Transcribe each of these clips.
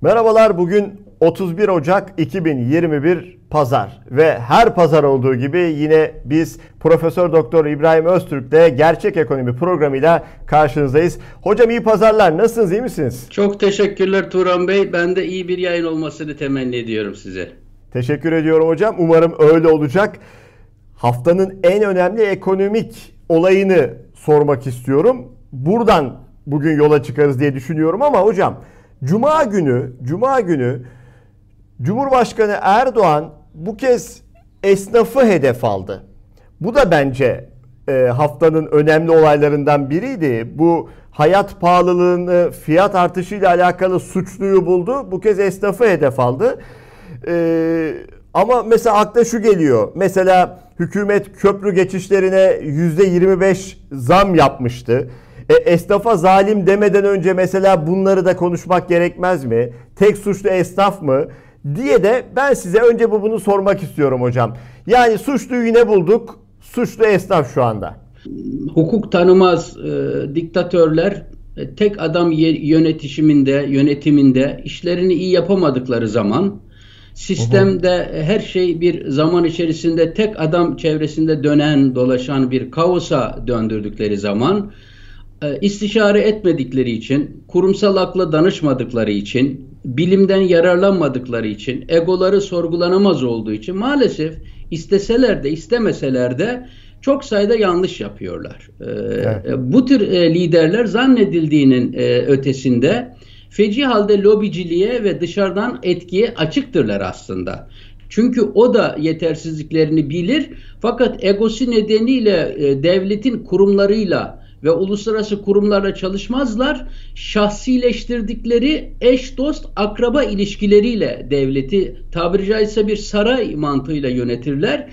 Merhabalar bugün 31 Ocak 2021 Pazar ve her pazar olduğu gibi yine biz Profesör Doktor İbrahim Öztürk'le Gerçek Ekonomi programıyla karşınızdayız. Hocam iyi pazarlar. Nasılsınız? iyi misiniz? Çok teşekkürler Turan Bey. Ben de iyi bir yayın olmasını temenni ediyorum size. Teşekkür ediyorum hocam. Umarım öyle olacak. Haftanın en önemli ekonomik olayını sormak istiyorum. Buradan bugün yola çıkarız diye düşünüyorum ama hocam Cuma günü, Cuma günü Cumhurbaşkanı Erdoğan bu kez esnafı hedef aldı. Bu da bence e, haftanın önemli olaylarından biriydi. Bu hayat pahalılığını, fiyat artışıyla alakalı suçluyu buldu. Bu kez esnafı hedef aldı. E, ama mesela akla şu geliyor. Mesela hükümet köprü geçişlerine %25 zam yapmıştı. E, esnafa zalim demeden önce mesela bunları da konuşmak gerekmez mi? Tek suçlu esnaf mı? Diye de ben size önce bu bunu sormak istiyorum hocam. Yani suçluyu yine bulduk. Suçlu esnaf şu anda. Hukuk tanımaz e, diktatörler e, tek adam yönetişiminde, yönetiminde işlerini iyi yapamadıkları zaman sistemde her şey bir zaman içerisinde tek adam çevresinde dönen, dolaşan bir kaosa döndürdükleri zaman e, istişare etmedikleri için, kurumsal akla danışmadıkları için, bilimden yararlanmadıkları için, egoları sorgulanamaz olduğu için maalesef isteseler de istemeseler de çok sayıda yanlış yapıyorlar. E, evet. E, bu tür liderler zannedildiğinin ötesinde feci halde lobiciliğe ve dışarıdan etkiye açıktırlar aslında. Çünkü o da yetersizliklerini bilir fakat egosu nedeniyle devletin kurumlarıyla ve uluslararası kurumlarla çalışmazlar. Şahsileştirdikleri eş dost akraba ilişkileriyle devleti tabiri caizse bir saray mantığıyla yönetirler.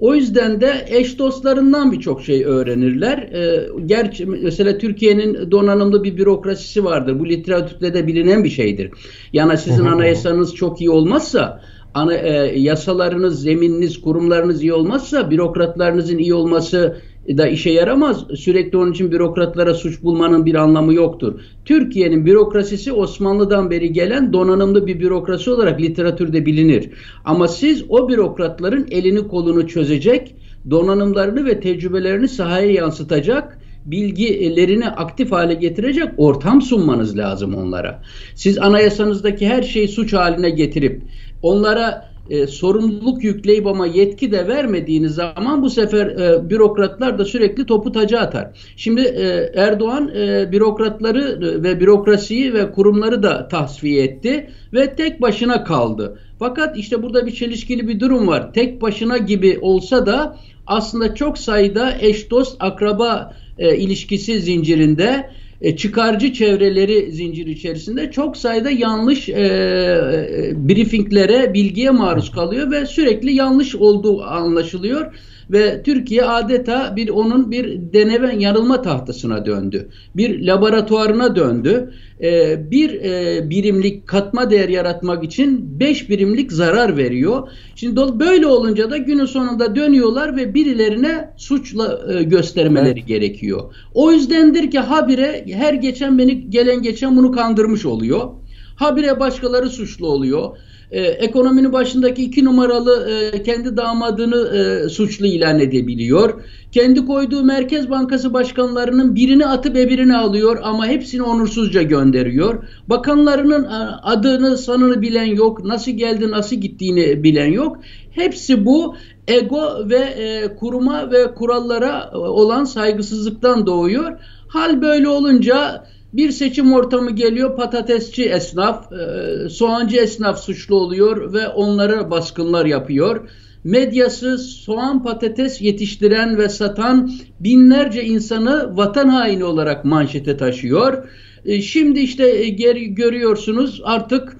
O yüzden de eş dostlarından birçok şey öğrenirler. Ee, gerçi mesela Türkiye'nin donanımlı bir bürokrasisi vardır. Bu literatürde de bilinen bir şeydir. Yani sizin anayasanız çok iyi olmazsa ana, e, yasalarınız, zemininiz, kurumlarınız iyi olmazsa bürokratlarınızın iyi olması da işe yaramaz. Sürekli onun için bürokratlara suç bulmanın bir anlamı yoktur. Türkiye'nin bürokrasisi Osmanlı'dan beri gelen donanımlı bir bürokrasi olarak literatürde bilinir. Ama siz o bürokratların elini kolunu çözecek, donanımlarını ve tecrübelerini sahaya yansıtacak, bilgilerini aktif hale getirecek ortam sunmanız lazım onlara. Siz anayasanızdaki her şeyi suç haline getirip onlara e, sorumluluk yükleyip ama yetki de vermediğiniz zaman bu sefer e, bürokratlar da sürekli topu taca atar. Şimdi e, Erdoğan e, bürokratları ve bürokrasiyi ve kurumları da tasfiye etti ve tek başına kaldı. Fakat işte burada bir çelişkili bir durum var. Tek başına gibi olsa da aslında çok sayıda eş dost akraba e, ilişkisi zincirinde e, çıkarcı çevreleri zincir içerisinde çok sayıda yanlış e, e, briefinglere, bilgiye maruz kalıyor ve sürekli yanlış olduğu anlaşılıyor ve Türkiye adeta bir onun bir deneme yanılma tahtasına döndü. Bir laboratuvarına döndü. Ee, bir e, birimlik katma değer yaratmak için beş birimlik zarar veriyor. Şimdi böyle olunca da günün sonunda dönüyorlar ve birilerine suçla e, göstermeleri evet. gerekiyor. O yüzdendir ki habire her geçen beni gelen geçen bunu kandırmış oluyor. Habire başkaları suçlu oluyor e, ekonominin başındaki iki numaralı e, kendi damadını e, suçlu ilan edebiliyor. Kendi koyduğu Merkez Bankası başkanlarının birini atıp öbürünü alıyor ama hepsini onursuzca gönderiyor. Bakanlarının e, adını sanını bilen yok, nasıl geldi nasıl gittiğini bilen yok. Hepsi bu ego ve e, kuruma ve kurallara olan saygısızlıktan doğuyor. Hal böyle olunca bir seçim ortamı geliyor patatesçi esnaf, e, soğancı esnaf suçlu oluyor ve onlara baskınlar yapıyor. Medyası soğan patates yetiştiren ve satan binlerce insanı vatan haini olarak manşete taşıyor. E, şimdi işte e, geri görüyorsunuz artık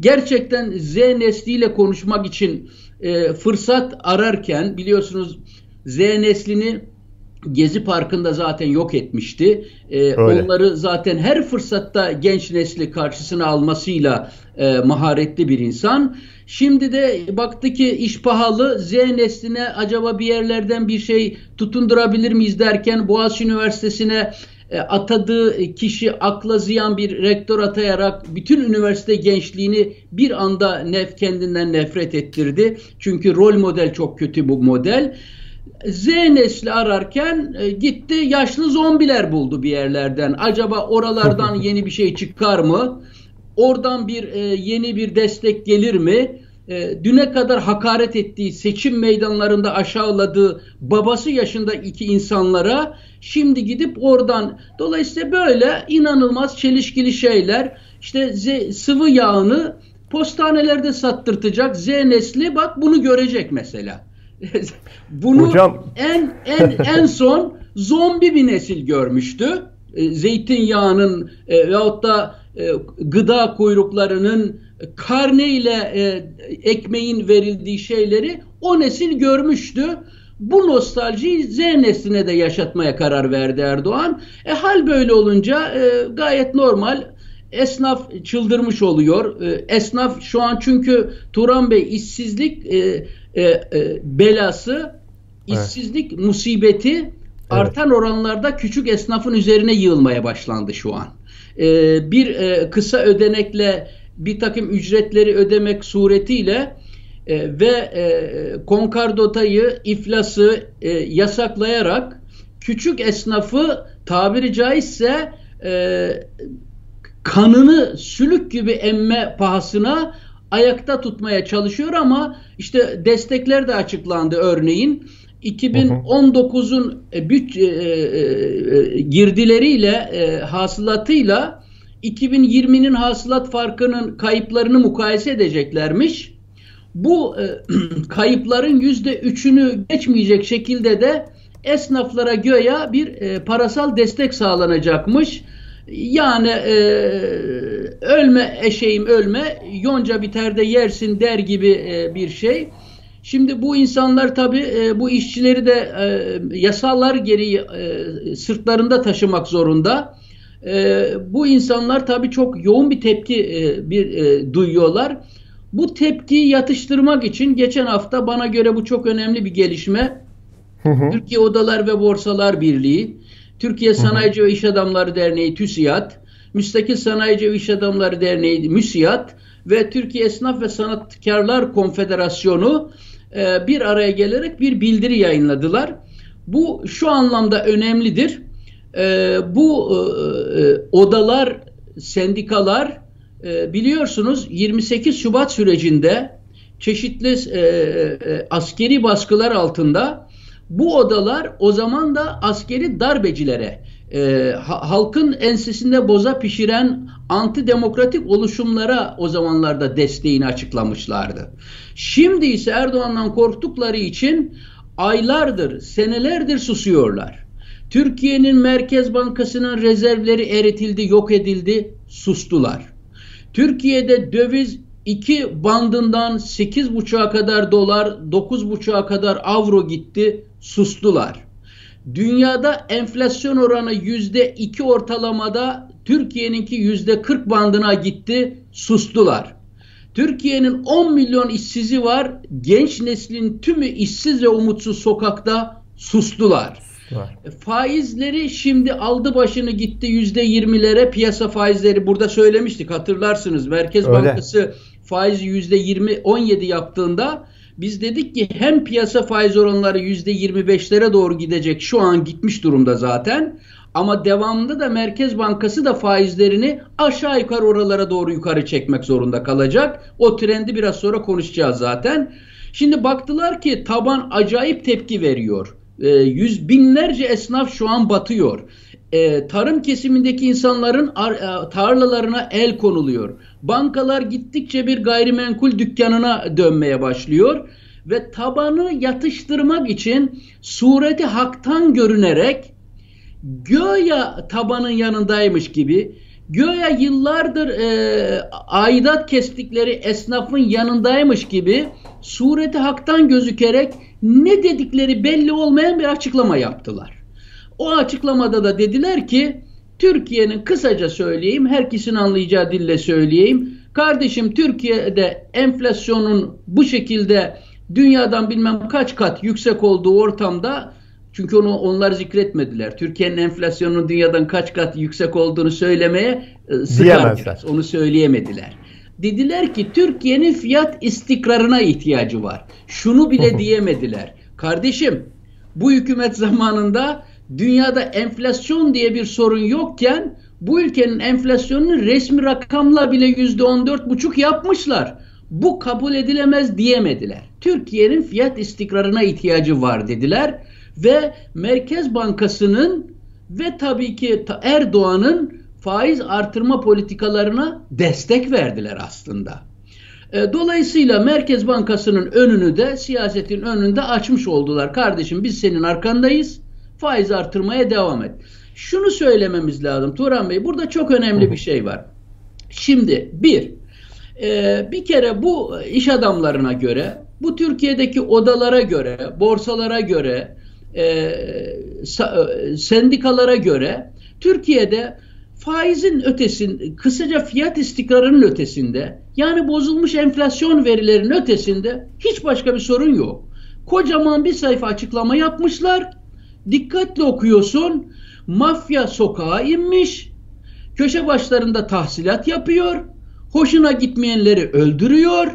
gerçekten Z nesliyle konuşmak için fırsat ararken biliyorsunuz Z neslini Gezi Parkı'nda zaten yok etmişti. Ee, onları zaten her fırsatta genç nesli karşısına almasıyla e, maharetli bir insan. Şimdi de baktı ki iş pahalı. Z nesline acaba bir yerlerden bir şey tutundurabilir miyiz derken Boğaziçi Üniversitesi'ne e, atadığı kişi akla ziyan bir rektör atayarak bütün üniversite gençliğini bir anda nef kendinden nefret ettirdi. Çünkü rol model çok kötü bu model. Z nesli ararken e, gitti yaşlı zombiler buldu bir yerlerden. Acaba oralardan yeni bir şey çıkar mı? Oradan bir e, yeni bir destek gelir mi? E, düne kadar hakaret ettiği, seçim meydanlarında aşağıladığı babası yaşında iki insanlara şimdi gidip oradan dolayısıyla böyle inanılmaz çelişkili şeyler işte Z, sıvı yağını postanelerde sattırtacak Z nesli bak bunu görecek mesela. bunu Hocam... en en en son zombi bir nesil görmüştü. E, zeytinyağının e, veyahut da e, gıda kuyruklarının karneyle e, ekmeğin verildiği şeyleri o nesil görmüştü. Bu nostaljiyi Z nesline de yaşatmaya karar verdi Erdoğan. E, hal böyle olunca e, gayet normal. Esnaf çıldırmış oluyor. E, esnaf şu an çünkü Turan Bey işsizlik e, e, e, belası, işsizlik evet. musibeti evet. artan oranlarda küçük esnafın üzerine yığılmaya başlandı şu an. E, bir e, kısa ödenekle bir takım ücretleri ödemek suretiyle e, ve e, konkardotayı, iflası e, yasaklayarak küçük esnafı tabiri caizse e, kanını sülük gibi emme pahasına ayakta tutmaya çalışıyor ama işte destekler de açıklandı örneğin. 2019'un e, büt e, e, e, girdileriyle e, hasılatıyla 2020'nin hasılat farkının kayıplarını mukayese edeceklermiş. Bu e, kayıpların yüzde üçünü geçmeyecek şekilde de esnaflara göya bir e, parasal destek sağlanacakmış. Yani e, ölme eşeğim ölme yonca biter de yersin der gibi e, bir şey. Şimdi bu insanlar tabi e, bu işçileri de e, yasalar gereği e, sırtlarında taşımak zorunda. E, bu insanlar tabii çok yoğun bir tepki e, bir e, duyuyorlar. Bu tepkiyi yatıştırmak için geçen hafta bana göre bu çok önemli bir gelişme. Hı hı. Türkiye Odalar ve Borsalar Birliği, Türkiye Sanayici hı hı. ve İş Adamları Derneği TÜSİAD, Müstakil Sanayici İş Adamları Derneği MÜSİAD ve Türkiye Esnaf ve Sanatkarlar Konfederasyonu e, bir araya gelerek bir bildiri yayınladılar. Bu şu anlamda önemlidir e, bu e, e, odalar, sendikalar e, biliyorsunuz 28 Şubat sürecinde çeşitli e, e, askeri baskılar altında bu odalar o zaman da askeri darbecilere, e, halkın ensesinde boza pişiren antidemokratik oluşumlara o zamanlarda desteğini açıklamışlardı. Şimdi ise Erdoğan'dan korktukları için aylardır, senelerdir susuyorlar. Türkiye'nin Merkez Bankası'nın rezervleri eritildi, yok edildi, sustular. Türkiye'de döviz 2 bandından 8,5'a kadar dolar, 9,5'a kadar avro gitti, sustular. Dünyada enflasyon oranı %2 ortalamada Türkiye'ninki %40 bandına gitti, sustular. Türkiye'nin 10 milyon işsizi var, genç neslin tümü işsiz ve umutsuz sokakta sustular. Var. E, faizleri şimdi aldı başını gitti yüzde yirmilere piyasa faizleri burada söylemiştik hatırlarsınız. Merkez Öyle. Bankası faizi yüzde yirmi on yedi yaptığında biz dedik ki hem piyasa faiz oranları yüzde yirmi beşlere doğru gidecek şu an gitmiş durumda zaten. Ama devamında da Merkez Bankası da faizlerini aşağı yukarı oralara doğru yukarı çekmek zorunda kalacak. O trendi biraz sonra konuşacağız zaten. Şimdi baktılar ki taban acayip tepki veriyor e, yüz binlerce esnaf şu an batıyor. E, tarım kesimindeki insanların ar, e, tarlalarına el konuluyor. Bankalar gittikçe bir gayrimenkul dükkanına dönmeye başlıyor ve tabanı yatıştırmak için sureti haktan görünerek göya tabanın yanındaymış gibi göya yıllardır e, aidat kestikleri esnafın yanındaymış gibi sureti haktan gözükerek ne dedikleri belli olmayan bir açıklama yaptılar. O açıklamada da dediler ki Türkiye'nin kısaca söyleyeyim, herkesin anlayacağı dille söyleyeyim. Kardeşim Türkiye'de enflasyonun bu şekilde dünyadan bilmem kaç kat yüksek olduğu ortamda Çünkü onu onlar zikretmediler. Türkiye'nin enflasyonunun dünyadan kaç kat yüksek olduğunu söylemeye e, sıkar biraz. Onu söyleyemediler. Dediler ki Türkiye'nin fiyat istikrarına ihtiyacı var. Şunu bile diyemediler. Kardeşim bu hükümet zamanında dünyada enflasyon diye bir sorun yokken bu ülkenin enflasyonunu resmi rakamla bile yüzde on dört buçuk yapmışlar. Bu kabul edilemez diyemediler. Türkiye'nin fiyat istikrarına ihtiyacı var dediler ve Merkez Bankası'nın ve tabii ki Erdoğan'ın faiz artırma politikalarına destek verdiler aslında. E, dolayısıyla Merkez Bankası'nın önünü de siyasetin önünde açmış oldular. Kardeşim biz senin arkandayız. Faiz artırmaya devam et. Şunu söylememiz lazım Turan Bey. Burada çok önemli bir şey var. Şimdi bir, e, bir kere bu iş adamlarına göre, bu Türkiye'deki odalara göre, borsalara göre, e, e sendikalara göre Türkiye'de faizin ötesin, kısaca fiyat istikrarının ötesinde, yani bozulmuş enflasyon verilerinin ötesinde hiç başka bir sorun yok. Kocaman bir sayfa açıklama yapmışlar. Dikkatli okuyorsun. Mafya sokağa inmiş. Köşe başlarında tahsilat yapıyor. Hoşuna gitmeyenleri öldürüyor.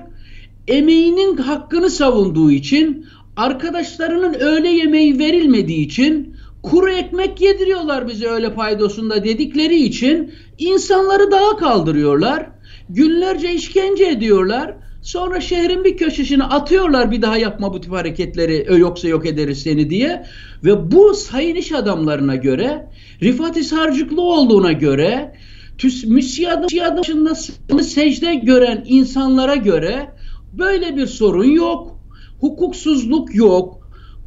Emeğinin hakkını savunduğu için, arkadaşlarının öğle yemeği verilmediği için kuru ekmek yediriyorlar bize öyle paydosunda dedikleri için insanları dağa kaldırıyorlar. Günlerce işkence ediyorlar. Sonra şehrin bir köşesine atıyorlar bir daha yapma bu tip hareketleri yoksa yok ederiz seni diye. Ve bu sayın iş adamlarına göre Rifat Hisarcıklı olduğuna göre müsiyada dışında secde gören insanlara göre böyle bir sorun yok. Hukuksuzluk yok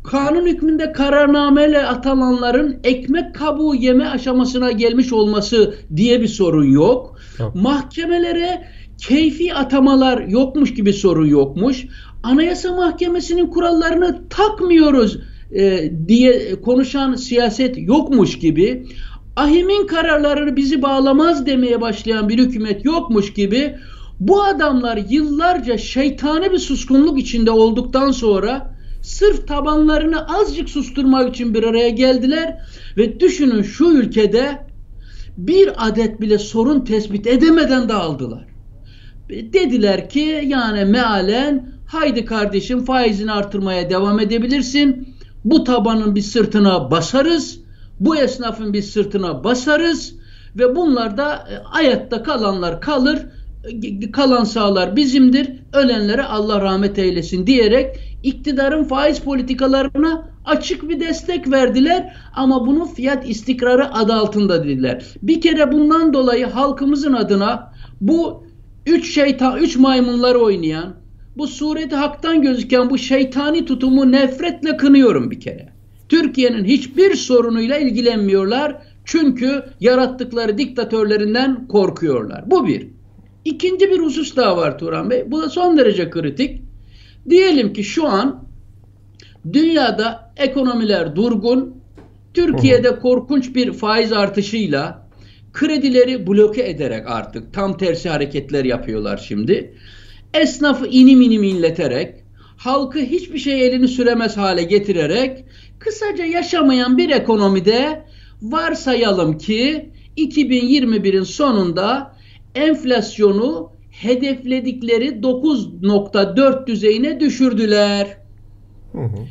kanun hükmünde kararnameyle atananların ekmek kabuğu yeme aşamasına gelmiş olması diye bir sorun yok. yok. Mahkemelere keyfi atamalar yokmuş gibi sorun yokmuş. Anayasa Mahkemesi'nin kurallarını takmıyoruz e, diye konuşan siyaset yokmuş gibi. Ahimin kararları bizi bağlamaz demeye başlayan bir hükümet yokmuş gibi bu adamlar yıllarca şeytani bir suskunluk içinde olduktan sonra sırf tabanlarını azıcık susturmak için bir araya geldiler ve düşünün şu ülkede bir adet bile sorun tespit edemeden dağıldılar. Dediler ki yani mealen haydi kardeşim faizini artırmaya devam edebilirsin. Bu tabanın bir sırtına basarız. Bu esnafın bir sırtına basarız ve bunlar da e, hayatta kalanlar kalır. Kalan sağlar bizimdir. Ölenlere Allah rahmet eylesin diyerek iktidarın faiz politikalarına açık bir destek verdiler ama bunu fiyat istikrarı adı altında dediler. Bir kere bundan dolayı halkımızın adına bu üç şeytan, üç maymunlar oynayan, bu sureti haktan gözüken bu şeytani tutumu nefretle kınıyorum bir kere. Türkiye'nin hiçbir sorunuyla ilgilenmiyorlar. Çünkü yarattıkları diktatörlerinden korkuyorlar. Bu bir. İkinci bir husus daha var Turan Bey. Bu da son derece kritik. Diyelim ki şu an dünyada ekonomiler durgun, Türkiye'de korkunç bir faiz artışıyla kredileri bloke ederek artık tam tersi hareketler yapıyorlar şimdi. Esnafı inim inim inleterek, halkı hiçbir şey elini süremez hale getirerek kısaca yaşamayan bir ekonomide varsayalım ki 2021'in sonunda enflasyonu hedefledikleri 9.4 düzeyine düşürdüler. Hı hı.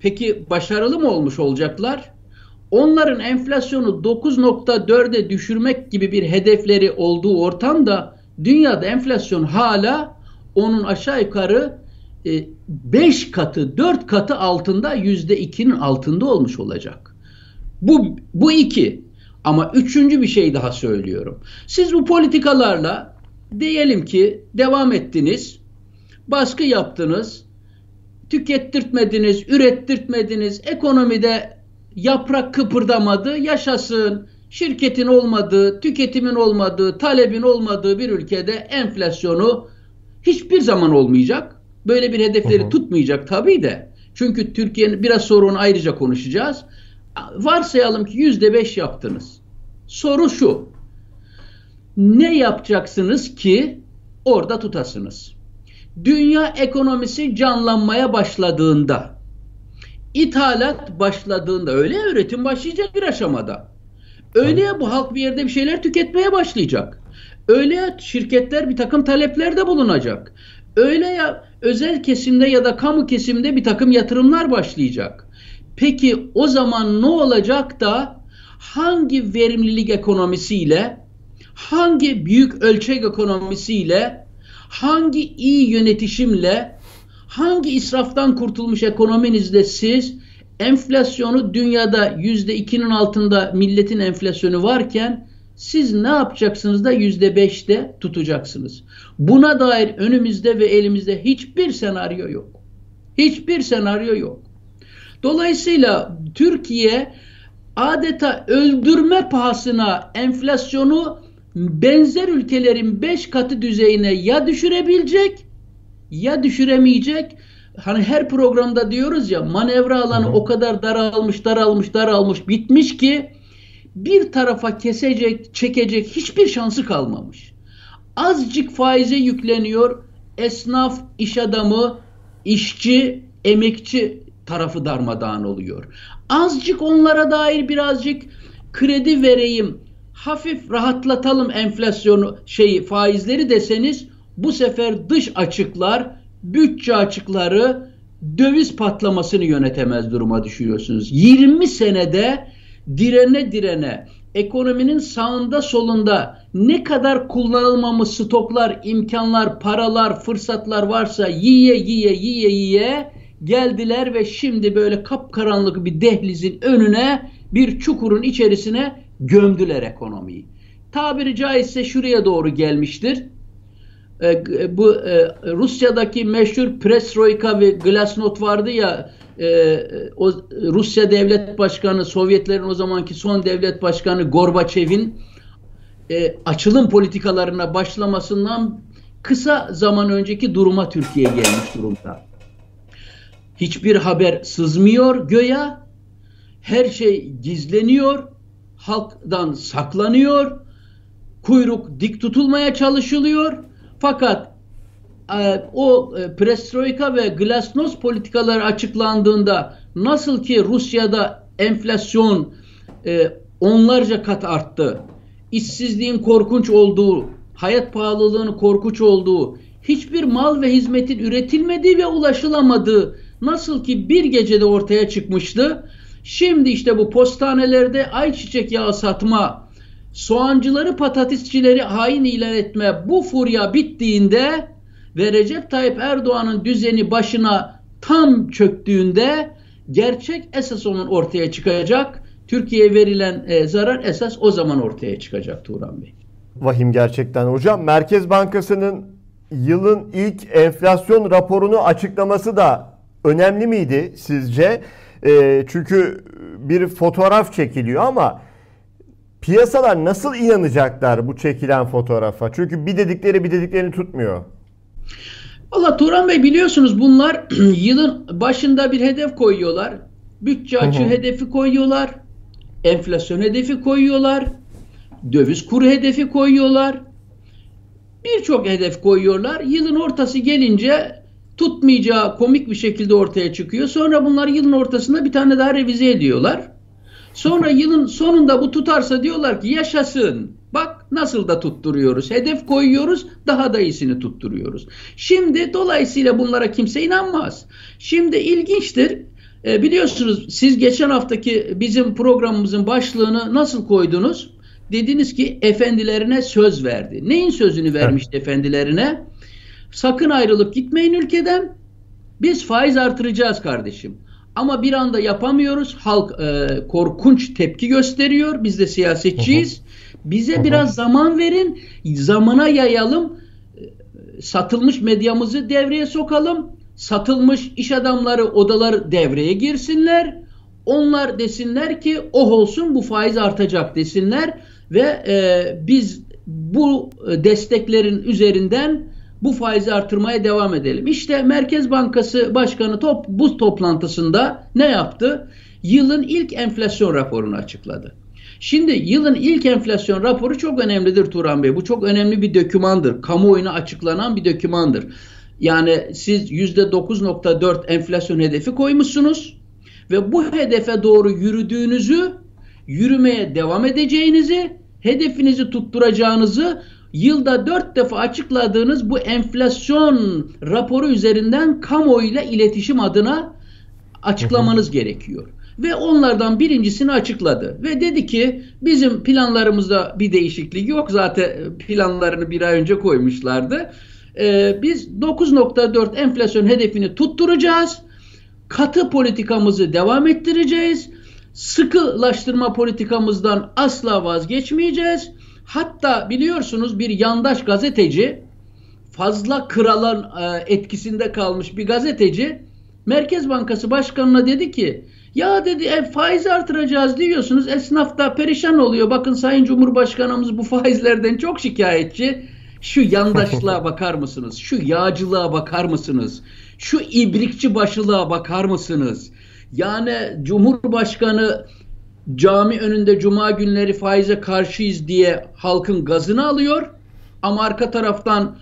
Peki başarılı mı olmuş olacaklar? Onların enflasyonu 9.4'e düşürmek gibi bir hedefleri olduğu ortamda dünyada enflasyon hala onun aşağı yukarı 5 e, katı 4 katı altında %2'nin altında olmuş olacak. Bu, bu iki. Ama üçüncü bir şey daha söylüyorum. Siz bu politikalarla diyelim ki devam ettiniz, baskı yaptınız, tükettirtmediniz, ürettirtmediniz, ekonomide yaprak kıpırdamadı, yaşasın, şirketin olmadığı, tüketimin olmadığı, talebin olmadığı bir ülkede enflasyonu hiçbir zaman olmayacak. Böyle bir hedefleri hı hı. tutmayacak tabii de. Çünkü Türkiye'nin biraz sonra onu ayrıca konuşacağız. Varsayalım ki yüzde beş yaptınız. Soru şu ne yapacaksınız ki orada tutasınız? Dünya ekonomisi canlanmaya başladığında ithalat başladığında öyle üretim başlayacak bir aşamada. Öyle ya bu halk bir yerde bir şeyler tüketmeye başlayacak. Öyle ya şirketler bir takım taleplerde bulunacak. Öyle ya özel kesimde ya da kamu kesimde bir takım yatırımlar başlayacak. Peki o zaman ne olacak da hangi verimlilik ekonomisiyle, hangi büyük ölçek ekonomisiyle, hangi iyi yönetişimle, hangi israftan kurtulmuş ekonominizle siz enflasyonu dünyada yüzde ikinin altında milletin enflasyonu varken siz ne yapacaksınız da yüzde beşte tutacaksınız. Buna dair önümüzde ve elimizde hiçbir senaryo yok. Hiçbir senaryo yok. Dolayısıyla Türkiye adeta öldürme pahasına enflasyonu benzer ülkelerin 5 katı düzeyine ya düşürebilecek ya düşüremeyecek. Hani her programda diyoruz ya manevra alanı o kadar daralmış, daralmış, daralmış, bitmiş ki bir tarafa kesecek, çekecek hiçbir şansı kalmamış. Azıcık faize yükleniyor. Esnaf, iş adamı, işçi, emekçi tarafı darmadağın oluyor. Azıcık onlara dair birazcık kredi vereyim, hafif rahatlatalım enflasyonu şeyi faizleri deseniz bu sefer dış açıklar, bütçe açıkları döviz patlamasını yönetemez duruma düşüyorsunuz. 20 senede direne direne ekonominin sağında solunda ne kadar kullanılmamış stoklar, imkanlar, paralar, fırsatlar varsa yiye yiye yiye yiye geldiler ve şimdi böyle kapkaranlık bir dehlizin önüne bir çukurun içerisine gömdüler ekonomiyi. Tabiri caizse şuraya doğru gelmiştir. E, bu e, Rusya'daki meşhur Perestroika ve Glasnost vardı ya e, o Rusya devlet başkanı Sovyetlerin o zamanki son devlet başkanı Gorbaçev'in e, açılım politikalarına başlamasından kısa zaman önceki duruma Türkiye gelmiş durumda. Hiçbir haber sızmıyor göya. Her şey gizleniyor. Halktan saklanıyor. Kuyruk dik tutulmaya çalışılıyor. Fakat e, o e, Perestroika ve Glasnost politikaları açıklandığında nasıl ki Rusya'da enflasyon e, onlarca kat arttı. işsizliğin korkunç olduğu, hayat pahalılığının korkunç olduğu, hiçbir mal ve hizmetin üretilmediği ve ulaşılamadığı nasıl ki bir gecede ortaya çıkmıştı. Şimdi işte bu postanelerde ayçiçek yağı satma, soğancıları patatesçileri hain ilan etme bu furya bittiğinde ve Recep Tayyip Erdoğan'ın düzeni başına tam çöktüğünde gerçek esas onun ortaya çıkacak. Türkiye'ye verilen e, zarar esas o zaman ortaya çıkacak Turan Bey. Vahim gerçekten hocam. Merkez Bankası'nın yılın ilk enflasyon raporunu açıklaması da önemli miydi sizce? E, çünkü bir fotoğraf çekiliyor ama piyasalar nasıl inanacaklar bu çekilen fotoğrafa? Çünkü bir dedikleri bir dediklerini tutmuyor. Valla Turan Bey biliyorsunuz bunlar yılın başında bir hedef koyuyorlar. Bütçe açığı hedefi koyuyorlar. Enflasyon hedefi koyuyorlar. Döviz kuru hedefi koyuyorlar. Birçok hedef koyuyorlar. Yılın ortası gelince tutmayacağı komik bir şekilde ortaya çıkıyor. Sonra bunlar yılın ortasında bir tane daha revize ediyorlar. Sonra yılın sonunda bu tutarsa diyorlar ki yaşasın. Bak nasıl da tutturuyoruz. Hedef koyuyoruz, daha da iyisini tutturuyoruz. Şimdi dolayısıyla bunlara kimse inanmaz. Şimdi ilginçtir. E, biliyorsunuz siz geçen haftaki bizim programımızın başlığını nasıl koydunuz? Dediniz ki efendilerine söz verdi. Neyin sözünü vermişti evet. efendilerine? Sakın ayrılıp gitmeyin ülkeden. Biz faiz artıracağız kardeşim. Ama bir anda yapamıyoruz. Halk e, korkunç tepki gösteriyor. Biz de siyasetçiyiz. Bize biraz zaman verin. Zamana yayalım. E, satılmış medyamızı devreye sokalım. Satılmış iş adamları odalar devreye girsinler. Onlar desinler ki oh olsun bu faiz artacak desinler ve e, biz bu desteklerin üzerinden bu faizi artırmaya devam edelim. İşte Merkez Bankası Başkanı top, bu toplantısında ne yaptı? Yılın ilk enflasyon raporunu açıkladı. Şimdi yılın ilk enflasyon raporu çok önemlidir Turan Bey. Bu çok önemli bir dokümandır. Kamuoyuna açıklanan bir dokümandır. Yani siz %9.4 enflasyon hedefi koymuşsunuz ve bu hedefe doğru yürüdüğünüzü, yürümeye devam edeceğinizi, hedefinizi tutturacağınızı yılda dört defa açıkladığınız bu enflasyon raporu üzerinden kamuoyuyla iletişim adına açıklamanız gerekiyor. Ve onlardan birincisini açıkladı. Ve dedi ki bizim planlarımızda bir değişiklik yok. Zaten planlarını bir ay önce koymuşlardı. Ee, biz 9.4 enflasyon hedefini tutturacağız. Katı politikamızı devam ettireceğiz. Sıkılaştırma politikamızdan asla vazgeçmeyeceğiz. Hatta biliyorsunuz bir yandaş gazeteci fazla kralın e, etkisinde kalmış bir gazeteci Merkez Bankası Başkanı'na dedi ki ya dedi e, faiz artıracağız diyorsunuz esnaf da perişan oluyor. Bakın Sayın Cumhurbaşkanımız bu faizlerden çok şikayetçi. Şu yandaşlığa bakar mısınız? Şu yağcılığa bakar mısınız? Şu ibrikçi başılığa bakar mısınız? Yani Cumhurbaşkanı cami önünde cuma günleri faize karşıyız diye halkın gazını alıyor. Ama arka taraftan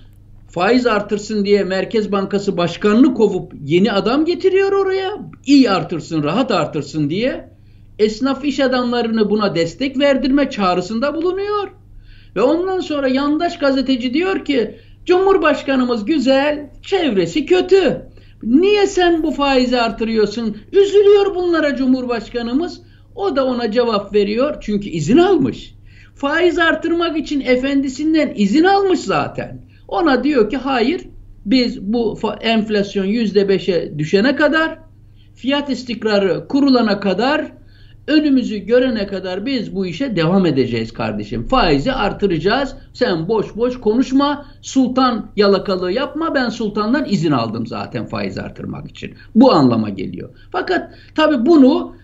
faiz artırsın diye Merkez Bankası Başkanını kovup yeni adam getiriyor oraya. İyi artırsın, rahat artırsın diye. Esnaf iş adamlarını buna destek verdirme çağrısında bulunuyor. Ve ondan sonra yandaş gazeteci diyor ki Cumhurbaşkanımız güzel, çevresi kötü. Niye sen bu faizi artırıyorsun? Üzülüyor bunlara Cumhurbaşkanımız. O da ona cevap veriyor çünkü izin almış. Faiz artırmak için efendisinden izin almış zaten. Ona diyor ki hayır biz bu enflasyon yüzde beşe düşene kadar fiyat istikrarı kurulana kadar önümüzü görene kadar biz bu işe devam edeceğiz kardeşim. Faizi artıracağız. Sen boş boş konuşma. Sultan yalakalığı yapma. Ben sultandan izin aldım zaten faiz artırmak için. Bu anlama geliyor. Fakat tabi bunu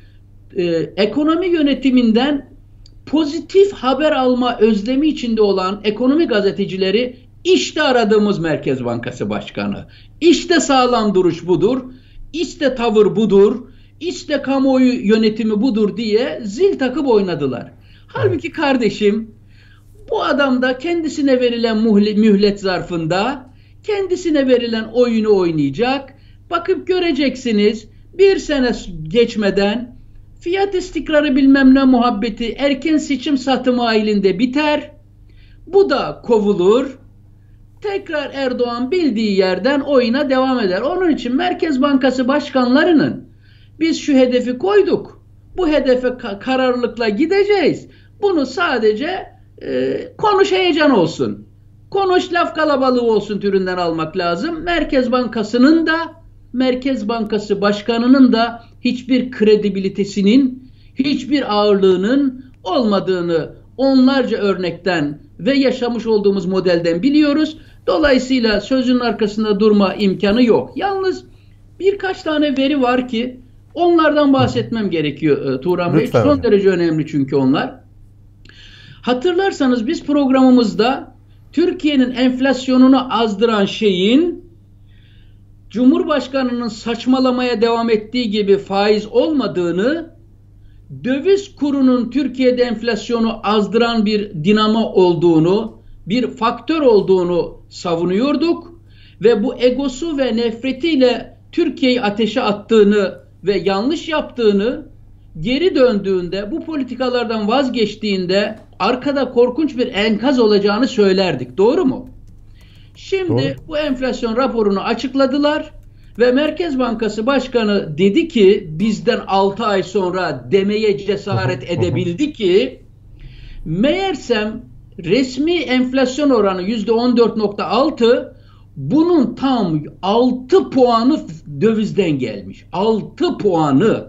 e, ekonomi yönetiminden pozitif haber alma özlemi içinde olan ekonomi gazetecileri işte aradığımız Merkez Bankası Başkanı. İşte sağlam duruş budur. İşte tavır budur. İşte kamuoyu yönetimi budur diye zil takıp oynadılar. Halbuki kardeşim bu adam da kendisine verilen mühlet zarfında kendisine verilen oyunu oynayacak. Bakıp göreceksiniz bir sene geçmeden fiyat istikrarı bilmem ne muhabbeti erken seçim satımı ailinde biter. Bu da kovulur. Tekrar Erdoğan bildiği yerden oyuna devam eder. Onun için Merkez Bankası başkanlarının biz şu hedefi koyduk. Bu hedefe kararlılıkla gideceğiz. Bunu sadece e, konuş heyecan olsun. Konuş laf kalabalığı olsun türünden almak lazım. Merkez Bankası'nın da Merkez Bankası Başkanı'nın da hiçbir kredibilitesinin, hiçbir ağırlığının olmadığını onlarca örnekten ve yaşamış olduğumuz modelden biliyoruz. Dolayısıyla sözün arkasında durma imkanı yok. Yalnız birkaç tane veri var ki onlardan bahsetmem gerekiyor e, Turan Bey. Son derece önemli çünkü onlar. Hatırlarsanız biz programımızda Türkiye'nin enflasyonunu azdıran şeyin Cumhurbaşkanının saçmalamaya devam ettiği gibi faiz olmadığını, döviz kurunun Türkiye'de enflasyonu azdıran bir dinamo olduğunu, bir faktör olduğunu savunuyorduk ve bu egosu ve nefretiyle Türkiye'yi ateşe attığını ve yanlış yaptığını geri döndüğünde bu politikalardan vazgeçtiğinde arkada korkunç bir enkaz olacağını söylerdik. Doğru mu? Şimdi Doğru. bu enflasyon raporunu açıkladılar ve Merkez Bankası Başkanı dedi ki bizden 6 ay sonra demeye cesaret edebildi ki meğersem resmi enflasyon oranı %14.6 bunun tam 6 puanı dövizden gelmiş. 6 puanı.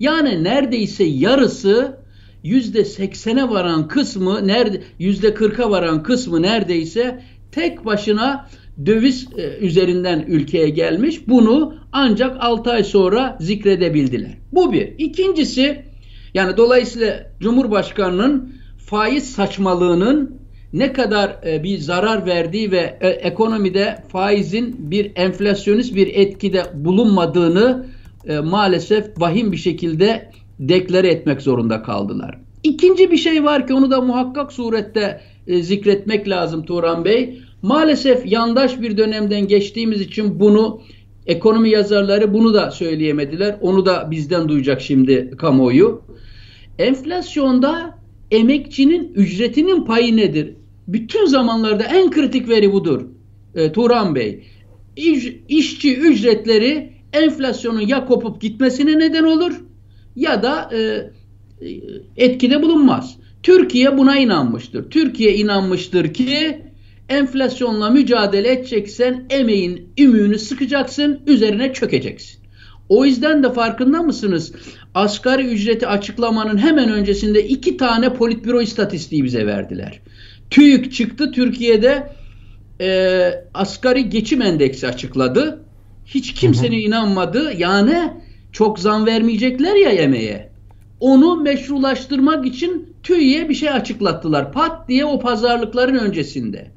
Yani neredeyse yarısı yüzde seksene varan kısmı nerede yüzde kırka varan kısmı neredeyse tek başına döviz e, üzerinden ülkeye gelmiş. Bunu ancak 6 ay sonra zikredebildiler. Bu bir. İkincisi yani dolayısıyla Cumhurbaşkanı'nın faiz saçmalığının ne kadar e, bir zarar verdiği ve e, ekonomide faizin bir enflasyonist bir etkide bulunmadığını maalesef vahim bir şekilde deklare etmek zorunda kaldılar. İkinci bir şey var ki onu da muhakkak surette e, zikretmek lazım Turan Bey. Maalesef yandaş bir dönemden geçtiğimiz için bunu Ekonomi yazarları bunu da söyleyemediler. Onu da bizden duyacak şimdi kamuoyu. Enflasyonda emekçinin ücretinin payı nedir? Bütün zamanlarda en kritik veri budur. E, Turan Bey. İş, işçi ücretleri enflasyonun ya kopup gitmesine neden olur ya da e, e, etkide bulunmaz. Türkiye buna inanmıştır. Türkiye inanmıştır ki enflasyonla mücadele edeceksen emeğin ümüğünü sıkacaksın, üzerine çökeceksin. O yüzden de farkında mısınız? Asgari ücreti açıklamanın hemen öncesinde iki tane politbüro istatistiği bize verdiler. TÜİK çıktı Türkiye'de e, asgari geçim endeksi açıkladı. Hiç kimsenin inanmadı. Yani çok zam vermeyecekler ya yemeğe. Onu meşrulaştırmak için TÜİ'ye bir şey açıklattılar. Pat diye o pazarlıkların öncesinde.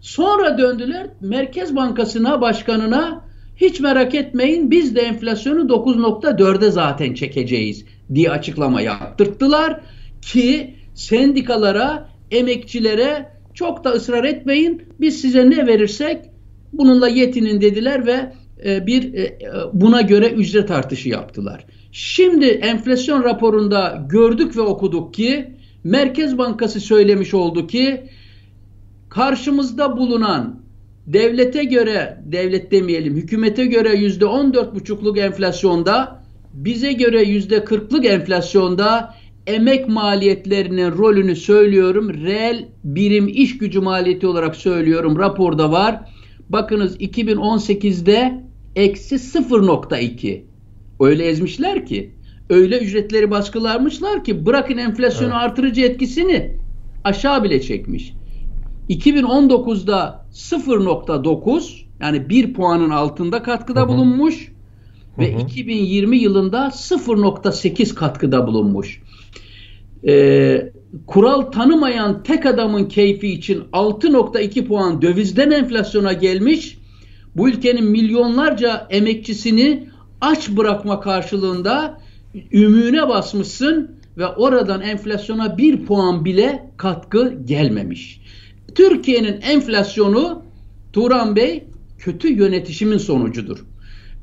Sonra döndüler Merkez Bankası'na, başkanına hiç merak etmeyin biz de enflasyonu 9.4'e zaten çekeceğiz diye açıklama yaptırttılar ki sendikalara, emekçilere çok da ısrar etmeyin biz size ne verirsek bununla yetinin dediler ve e, bir e, buna göre ücret artışı yaptılar. Şimdi enflasyon raporunda gördük ve okuduk ki Merkez Bankası söylemiş oldu ki karşımızda bulunan devlete göre, devlet demeyelim, hükümete göre yüzde on dört buçukluk enflasyonda, bize göre yüzde kırklık enflasyonda emek maliyetlerinin rolünü söylüyorum. Reel birim iş gücü maliyeti olarak söylüyorum. Raporda var. Bakınız 2018'de eksi 0.2. Öyle ezmişler ki. Öyle ücretleri baskılarmışlar ki bırakın enflasyonu evet. artırıcı etkisini aşağı bile çekmiş. 2019'da 0.9 yani 1 puanın altında katkıda Hı-hı. bulunmuş ve Hı-hı. 2020 yılında 0.8 katkıda bulunmuş. Ee, kural tanımayan tek adamın keyfi için 6.2 puan dövizden enflasyona gelmiş. Bu ülkenin milyonlarca emekçisini aç bırakma karşılığında ümüğüne basmışsın ve oradan enflasyona bir puan bile katkı gelmemiş. Türkiye'nin enflasyonu Turan Bey kötü yönetişimin sonucudur.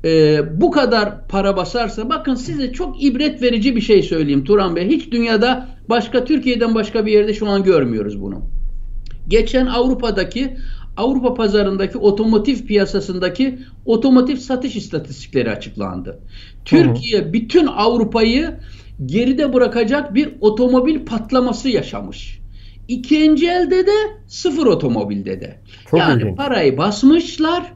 Ee, bu kadar para basarsa bakın size çok ibret verici bir şey söyleyeyim Turan Bey. Hiç dünyada başka Türkiye'den başka bir yerde şu an görmüyoruz bunu. Geçen Avrupa'daki Avrupa pazarındaki otomotiv piyasasındaki otomotiv satış istatistikleri açıklandı. Türkiye bütün Avrupa'yı geride bırakacak bir otomobil patlaması yaşamış. İkinci elde de sıfır otomobilde de. Çok yani ilginç. parayı basmışlar.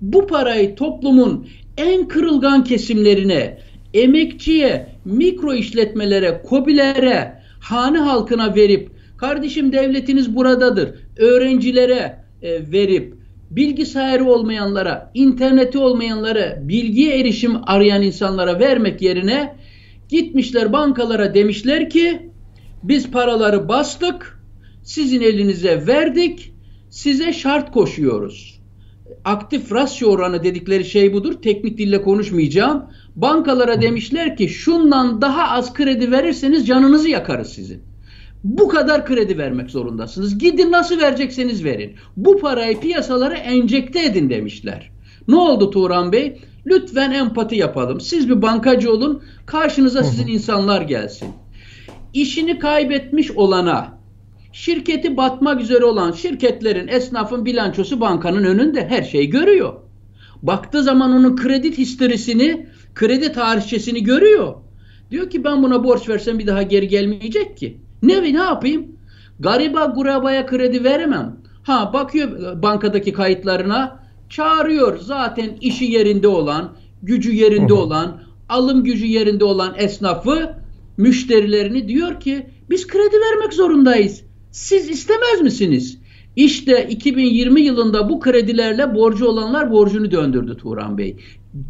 Bu parayı toplumun en kırılgan kesimlerine, emekçiye, mikro işletmelere, kobilere, hane halkına verip kardeşim devletiniz buradadır. Öğrencilere e, verip bilgisayarı olmayanlara, interneti olmayanlara, bilgiye erişim arayan insanlara vermek yerine gitmişler bankalara demişler ki biz paraları bastık, sizin elinize verdik, size şart koşuyoruz. Aktif rasyo oranı dedikleri şey budur. Teknik dille konuşmayacağım. Bankalara demişler ki şundan daha az kredi verirseniz canınızı yakarız sizin. Bu kadar kredi vermek zorundasınız. Gidin nasıl verecekseniz verin. Bu parayı piyasalara enjekte edin demişler. Ne oldu Turan Bey? Lütfen empati yapalım. Siz bir bankacı olun. Karşınıza sizin insanlar gelsin işini kaybetmiş olana, şirketi batmak üzere olan şirketlerin, esnafın bilançosu bankanın önünde her şeyi görüyor. Baktığı zaman onun kredi historisini, kredi tarihçesini görüyor. Diyor ki ben buna borç versem bir daha geri gelmeyecek ki. Ne ne yapayım? Gariba gurabaya kredi veremem. Ha bakıyor bankadaki kayıtlarına çağırıyor zaten işi yerinde olan, gücü yerinde olan, alım gücü yerinde olan esnafı müşterilerini diyor ki biz kredi vermek zorundayız. Siz istemez misiniz? İşte 2020 yılında bu kredilerle borcu olanlar borcunu döndürdü Turan Bey.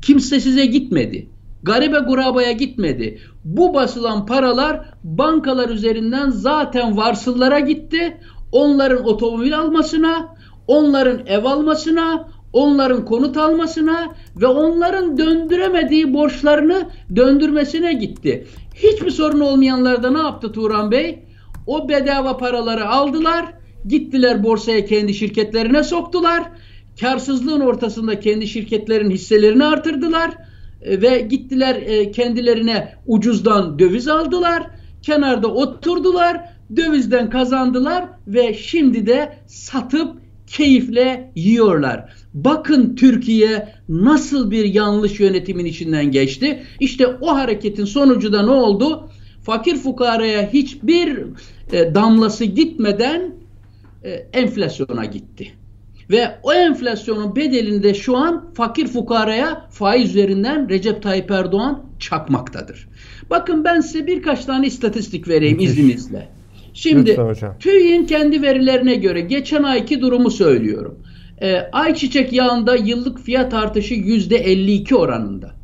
Kimse size gitmedi. Garibe gurabaya gitmedi. Bu basılan paralar bankalar üzerinden zaten varsıllara gitti. Onların otomobil almasına, onların ev almasına, onların konut almasına ve onların döndüremediği borçlarını döndürmesine gitti. Hiçbir sorun olmayanlar da ne yaptı Turan Bey? O bedava paraları aldılar, gittiler borsaya kendi şirketlerine soktular. karsızlığın ortasında kendi şirketlerin hisselerini artırdılar ve gittiler e, kendilerine ucuzdan döviz aldılar. Kenarda oturdular, dövizden kazandılar ve şimdi de satıp keyifle yiyorlar. Bakın Türkiye nasıl bir yanlış yönetimin içinden geçti. İşte o hareketin sonucu da ne oldu? Fakir fukaraya hiçbir e, damlası gitmeden e, enflasyona gitti. Ve o enflasyonun bedelini de şu an fakir fukaraya faiz üzerinden Recep Tayyip Erdoğan çakmaktadır. Bakın ben size birkaç tane istatistik vereyim Müthiş. izninizle. Şimdi TÜİ'nin kendi verilerine göre geçen ayki durumu söylüyorum. Ee, ayçiçek yağında yıllık fiyat artışı yüzde 52 oranında.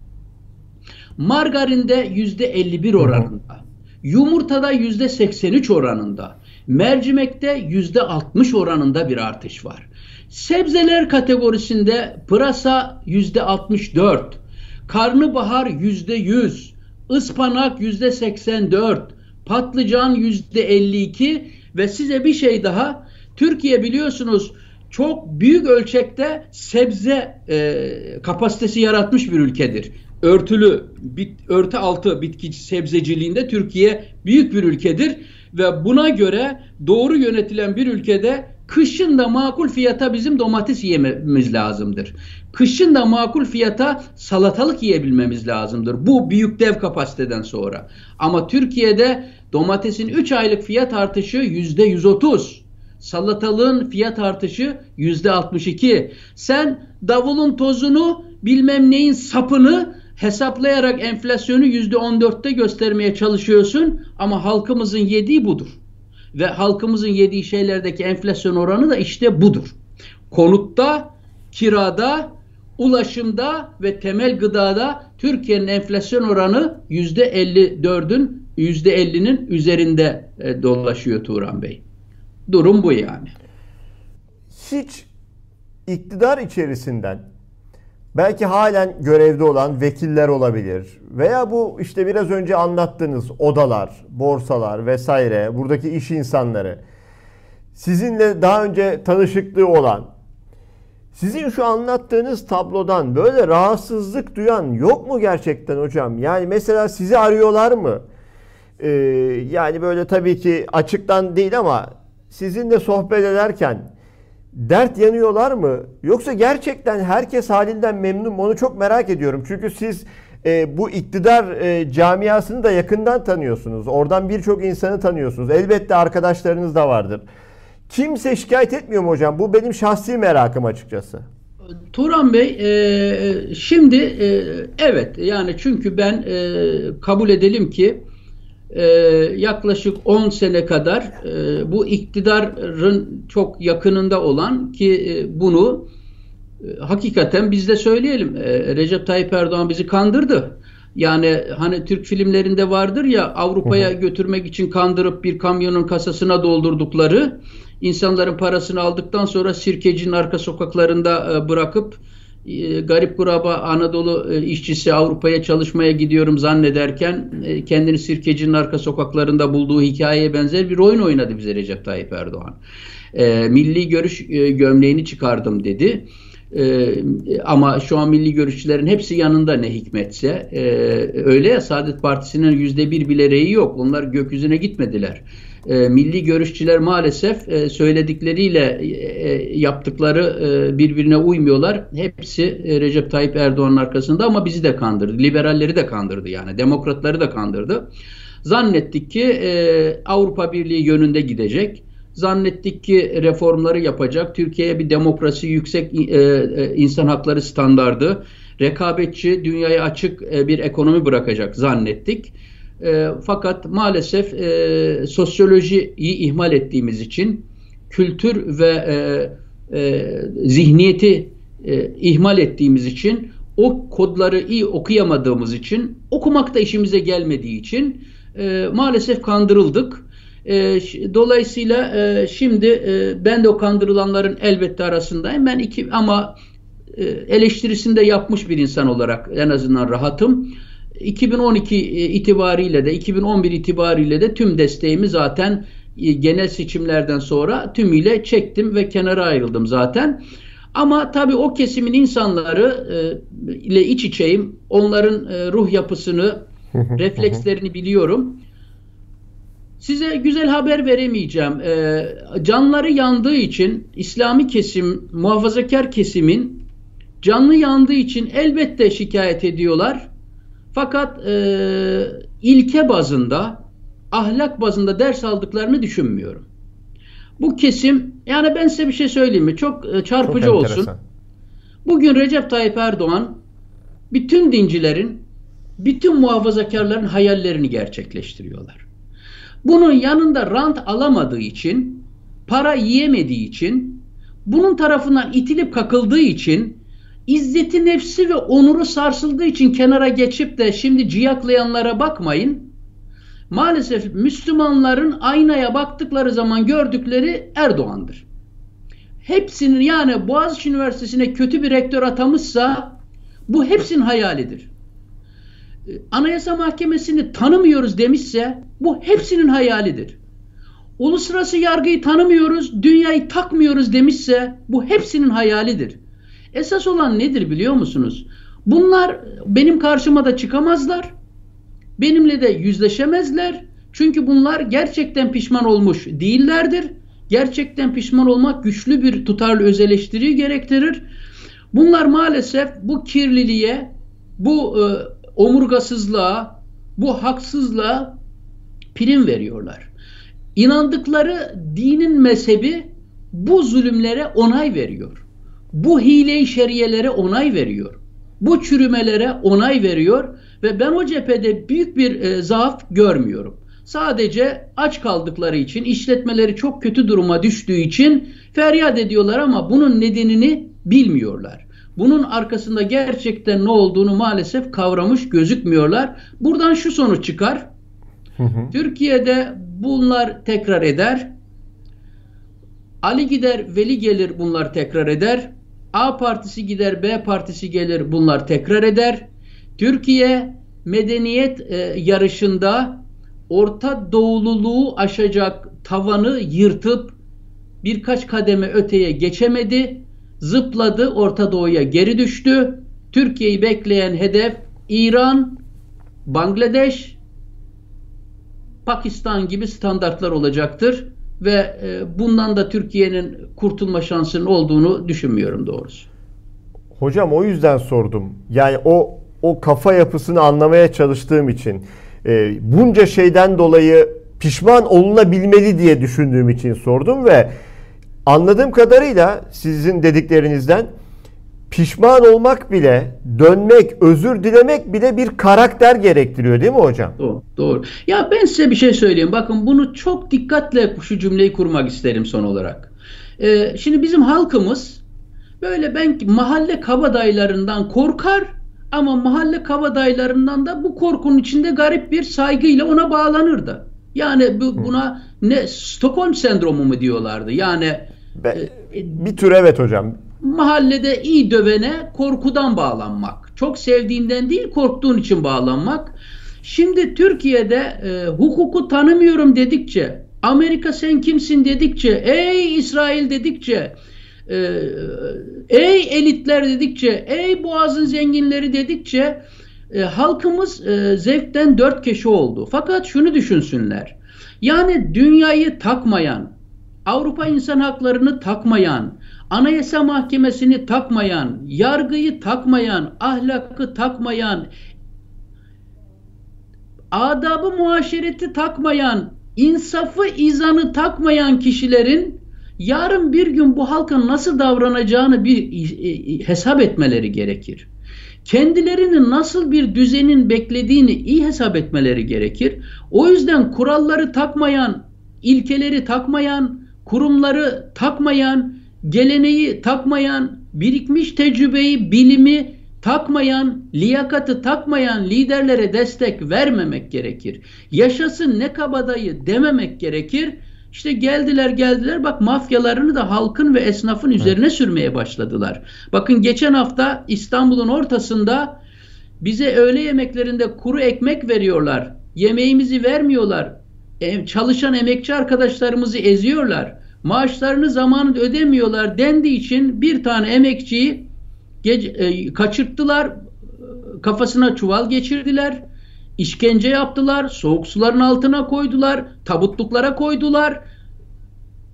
Margarinde yüzde 51 oranında. Yumurtada yüzde 83 oranında. Mercimekte yüzde 60 oranında bir artış var. Sebzeler kategorisinde pırasa yüzde 64, karnabahar yüzde 100, ıspanak yüzde 84, patlıcan yüzde 52 ve size bir şey daha Türkiye biliyorsunuz çok büyük ölçekte sebze e, kapasitesi yaratmış bir ülkedir. Örtülü, bit, örtü altı bitki sebzeciliğinde Türkiye büyük bir ülkedir ve buna göre doğru yönetilen bir ülkede kışın da makul fiyata bizim domates yememiz lazımdır. Kışın da makul fiyata salatalık yiyebilmemiz lazımdır. Bu büyük dev kapasiteden sonra. Ama Türkiye'de domatesin 3 aylık fiyat artışı %130. Salatalığın fiyat artışı %62. Sen davulun tozunu bilmem neyin sapını hesaplayarak enflasyonu %14'te göstermeye çalışıyorsun ama halkımızın yediği budur. Ve halkımızın yediği şeylerdeki enflasyon oranı da işte budur. Konutta, kirada, ulaşımda ve temel gıdada Türkiye'nin enflasyon oranı %54'ün %50'nin üzerinde e, dolaşıyor Turan Bey. Durum bu yani. Hiç iktidar içerisinden belki halen görevde olan vekiller olabilir veya bu işte biraz önce anlattığınız odalar, borsalar vesaire buradaki iş insanları sizinle daha önce tanışıklığı olan sizin şu anlattığınız tablodan böyle rahatsızlık duyan yok mu gerçekten hocam? Yani mesela sizi arıyorlar mı? Ee, yani böyle tabii ki açıktan değil ama sizinle sohbet ederken dert yanıyorlar mı? Yoksa gerçekten herkes halinden memnun mu? Onu çok merak ediyorum. Çünkü siz e, bu iktidar e, camiasını da yakından tanıyorsunuz. Oradan birçok insanı tanıyorsunuz. Elbette arkadaşlarınız da vardır. Kimse şikayet etmiyor mu hocam? Bu benim şahsi merakım açıkçası. Turan Bey, e, şimdi e, evet yani çünkü ben e, kabul edelim ki e, yaklaşık 10 sene kadar e, bu iktidarın çok yakınında olan ki e, bunu e, hakikaten biz de söyleyelim e, Recep Tayyip Erdoğan bizi kandırdı. Yani hani Türk filmlerinde vardır ya Avrupa'ya götürmek için kandırıp bir kamyonun kasasına doldurdukları insanların parasını aldıktan sonra sirkecinin arka sokaklarında bırakıp garip kuraba Anadolu e, işçisi Avrupa'ya çalışmaya gidiyorum zannederken kendini sirkecinin arka sokaklarında bulduğu hikayeye benzer bir oyun oynadı bize Recep Tayyip Erdoğan. Milli görüş gömleğini çıkardım dedi. Ee, ama şu an milli görüşçülerin hepsi yanında ne hikmetse. Ee, öyle ya Saadet Partisi'nin yüzde bir bile reyi yok. Onlar gökyüzüne gitmediler e, milli görüşçüler maalesef e, söyledikleriyle e, e, yaptıkları e, birbirine uymuyorlar. Hepsi e, Recep Tayyip Erdoğan'ın arkasında ama bizi de kandırdı. Liberalleri de kandırdı yani. Demokratları da kandırdı. Zannettik ki e, Avrupa Birliği yönünde gidecek. Zannettik ki reformları yapacak. Türkiye'ye bir demokrasi, yüksek e, e, insan hakları standardı, rekabetçi, dünyaya açık e, bir ekonomi bırakacak zannettik. Fakat maalesef sosyolojiyi ihmal ettiğimiz için kültür ve zihniyeti ihmal ettiğimiz için o kodları iyi okuyamadığımız için okumak da işimize gelmediği için e, maalesef kandırıldık. E, dolayısıyla e, şimdi e, ben de o kandırılanların elbette arasındayım. Ben iki ama e, eleştirisini de yapmış bir insan olarak en azından rahatım. 2012 e, itibariyle de 2011 itibariyle de tüm desteğimi zaten e, genel seçimlerden sonra tümüyle çektim ve kenara ayrıldım zaten. Ama tabii o kesimin insanları e, ile iç içeyim. Onların e, ruh yapısını, reflekslerini biliyorum. Size güzel haber veremeyeceğim. E, canları yandığı için İslami kesim, muhafazakar kesimin canlı yandığı için elbette şikayet ediyorlar. Fakat e, ilke bazında, ahlak bazında ders aldıklarını düşünmüyorum. Bu kesim, yani ben size bir şey söyleyeyim mi? Çok e, çarpıcı Çok olsun. Bugün Recep Tayyip Erdoğan bütün dincilerin, bütün muhafazakarların hayallerini gerçekleştiriyorlar. Bunun yanında rant alamadığı için, para yiyemediği için, bunun tarafından itilip kakıldığı için, izzeti nefsi ve onuru sarsıldığı için kenara geçip de şimdi ciyaklayanlara bakmayın. Maalesef Müslümanların aynaya baktıkları zaman gördükleri Erdoğan'dır. Hepsinin yani Boğaziçi Üniversitesi'ne kötü bir rektör atamışsa bu hepsinin hayalidir. Ee, Anayasa Mahkemesi'ni tanımıyoruz demişse bu hepsinin hayalidir. Uluslararası yargıyı tanımıyoruz, dünyayı takmıyoruz demişse bu hepsinin hayalidir. Esas olan nedir biliyor musunuz? Bunlar benim karşıma da çıkamazlar. Benimle de yüzleşemezler. Çünkü bunlar gerçekten pişman olmuş değillerdir. Gerçekten pişman olmak güçlü bir tutarlı öz gerektirir. Bunlar maalesef bu kirliliğe, bu e, omurgasızlığa, bu haksızlığa prim veriyorlar. İnandıkları dinin mezhebi bu zulümlere onay veriyor. Bu hile-i şeriyelere onay veriyor. Bu çürümelere onay veriyor ve ben o cephede büyük bir e, zaaf görmüyorum. Sadece aç kaldıkları için, işletmeleri çok kötü duruma düştüğü için feryat ediyorlar ama bunun nedenini bilmiyorlar. Bunun arkasında gerçekten ne olduğunu maalesef kavramış gözükmüyorlar. Buradan şu sonuç çıkar. Hı hı. Türkiye'de bunlar tekrar eder. Ali gider, Veli gelir bunlar tekrar eder. A partisi gider, B partisi gelir bunlar tekrar eder. Türkiye medeniyet e, yarışında Orta Doğululuğu aşacak tavanı yırtıp birkaç kademe öteye geçemedi. Zıpladı, Orta Doğu'ya geri düştü. Türkiye'yi bekleyen hedef İran, Bangladeş, Pakistan gibi standartlar olacaktır ve e, bundan da Türkiye'nin kurtulma şansının olduğunu düşünmüyorum doğrusu. Hocam o yüzden sordum. Yani o o kafa yapısını anlamaya çalıştığım için e, bunca şeyden dolayı pişman olunabilmeli diye düşündüğüm için sordum ve anladığım kadarıyla sizin dediklerinizden pişman olmak bile, dönmek, özür dilemek bile bir karakter gerektiriyor değil mi hocam? Doğru, doğru. Ya ben size bir şey söyleyeyim. Bakın bunu çok dikkatle şu cümleyi kurmak isterim son olarak. Ee, şimdi bizim halkımız böyle ben mahalle kabadayılarından korkar ama mahalle kabadayılarından da bu korkunun içinde garip bir saygıyla ona bağlanırdı. Yani bu, buna ne Stockholm sendromu mu diyorlardı? Yani Be, e, bir tür evet hocam mahallede iyi dövene korkudan bağlanmak. Çok sevdiğinden değil korktuğun için bağlanmak. Şimdi Türkiye'de e, hukuku tanımıyorum dedikçe, Amerika sen kimsin dedikçe, ey İsrail dedikçe, e, ey elitler dedikçe, ey boğazın zenginleri dedikçe e, halkımız e, zevkten dört keşi oldu. Fakat şunu düşünsünler. Yani dünyayı takmayan, Avrupa insan haklarını takmayan, Anayasa Mahkemesi'ni takmayan, yargıyı takmayan, ahlakı takmayan, adabı muaşereti takmayan, insafı izanı takmayan kişilerin yarın bir gün bu halkın nasıl davranacağını bir e, e, hesap etmeleri gerekir. Kendilerini nasıl bir düzenin beklediğini iyi hesap etmeleri gerekir. O yüzden kuralları takmayan, ilkeleri takmayan, kurumları takmayan, geleneği takmayan, birikmiş tecrübeyi, bilimi takmayan, liyakatı takmayan liderlere destek vermemek gerekir. Yaşasın ne kabadayı dememek gerekir. İşte geldiler geldiler bak mafyalarını da halkın ve esnafın üzerine evet. sürmeye başladılar. Bakın geçen hafta İstanbul'un ortasında bize öğle yemeklerinde kuru ekmek veriyorlar. Yemeğimizi vermiyorlar. Çalışan emekçi arkadaşlarımızı eziyorlar. maaşlarını zamanında ödemiyorlar dendiği için bir tane emekçiyi gece, e, kaçırttılar, kafasına çuval geçirdiler, işkence yaptılar, soğuk suların altına koydular, tabutluklara koydular.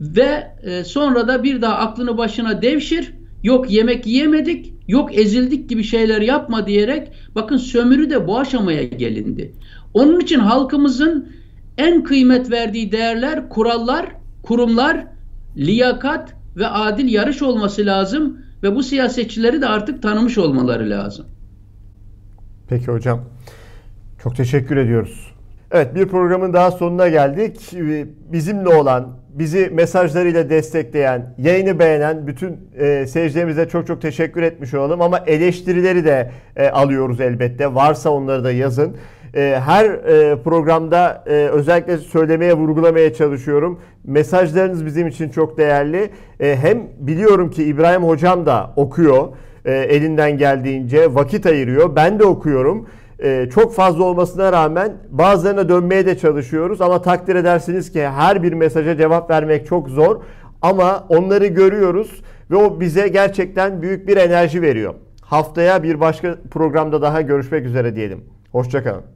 Ve e, sonra da bir daha aklını başına devşir, yok yemek yiyemedik, yok ezildik gibi şeyler yapma diyerek bakın sömürü de bu aşamaya gelindi. Onun için halkımızın en kıymet verdiği değerler, kurallar, kurumlar, liyakat ve adil yarış olması lazım ve bu siyasetçileri de artık tanımış olmaları lazım. Peki hocam. Çok teşekkür ediyoruz. Evet bir programın daha sonuna geldik. Bizimle olan, bizi mesajlarıyla destekleyen, yayını beğenen bütün e, seyircilerimize çok çok teşekkür etmiş olalım. Ama eleştirileri de e, alıyoruz elbette. Varsa onları da yazın. E, her e, programda e, özellikle söylemeye, vurgulamaya çalışıyorum. Mesajlarınız bizim için çok değerli. E, hem biliyorum ki İbrahim Hocam da okuyor. E, elinden geldiğince vakit ayırıyor. Ben de okuyorum. Ee, çok fazla olmasına rağmen bazılarına dönmeye de çalışıyoruz ama takdir edersiniz ki her bir mesaja cevap vermek çok zor ama onları görüyoruz ve o bize gerçekten büyük bir enerji veriyor. Haftaya bir başka programda daha görüşmek üzere diyelim. Hoşçakalın.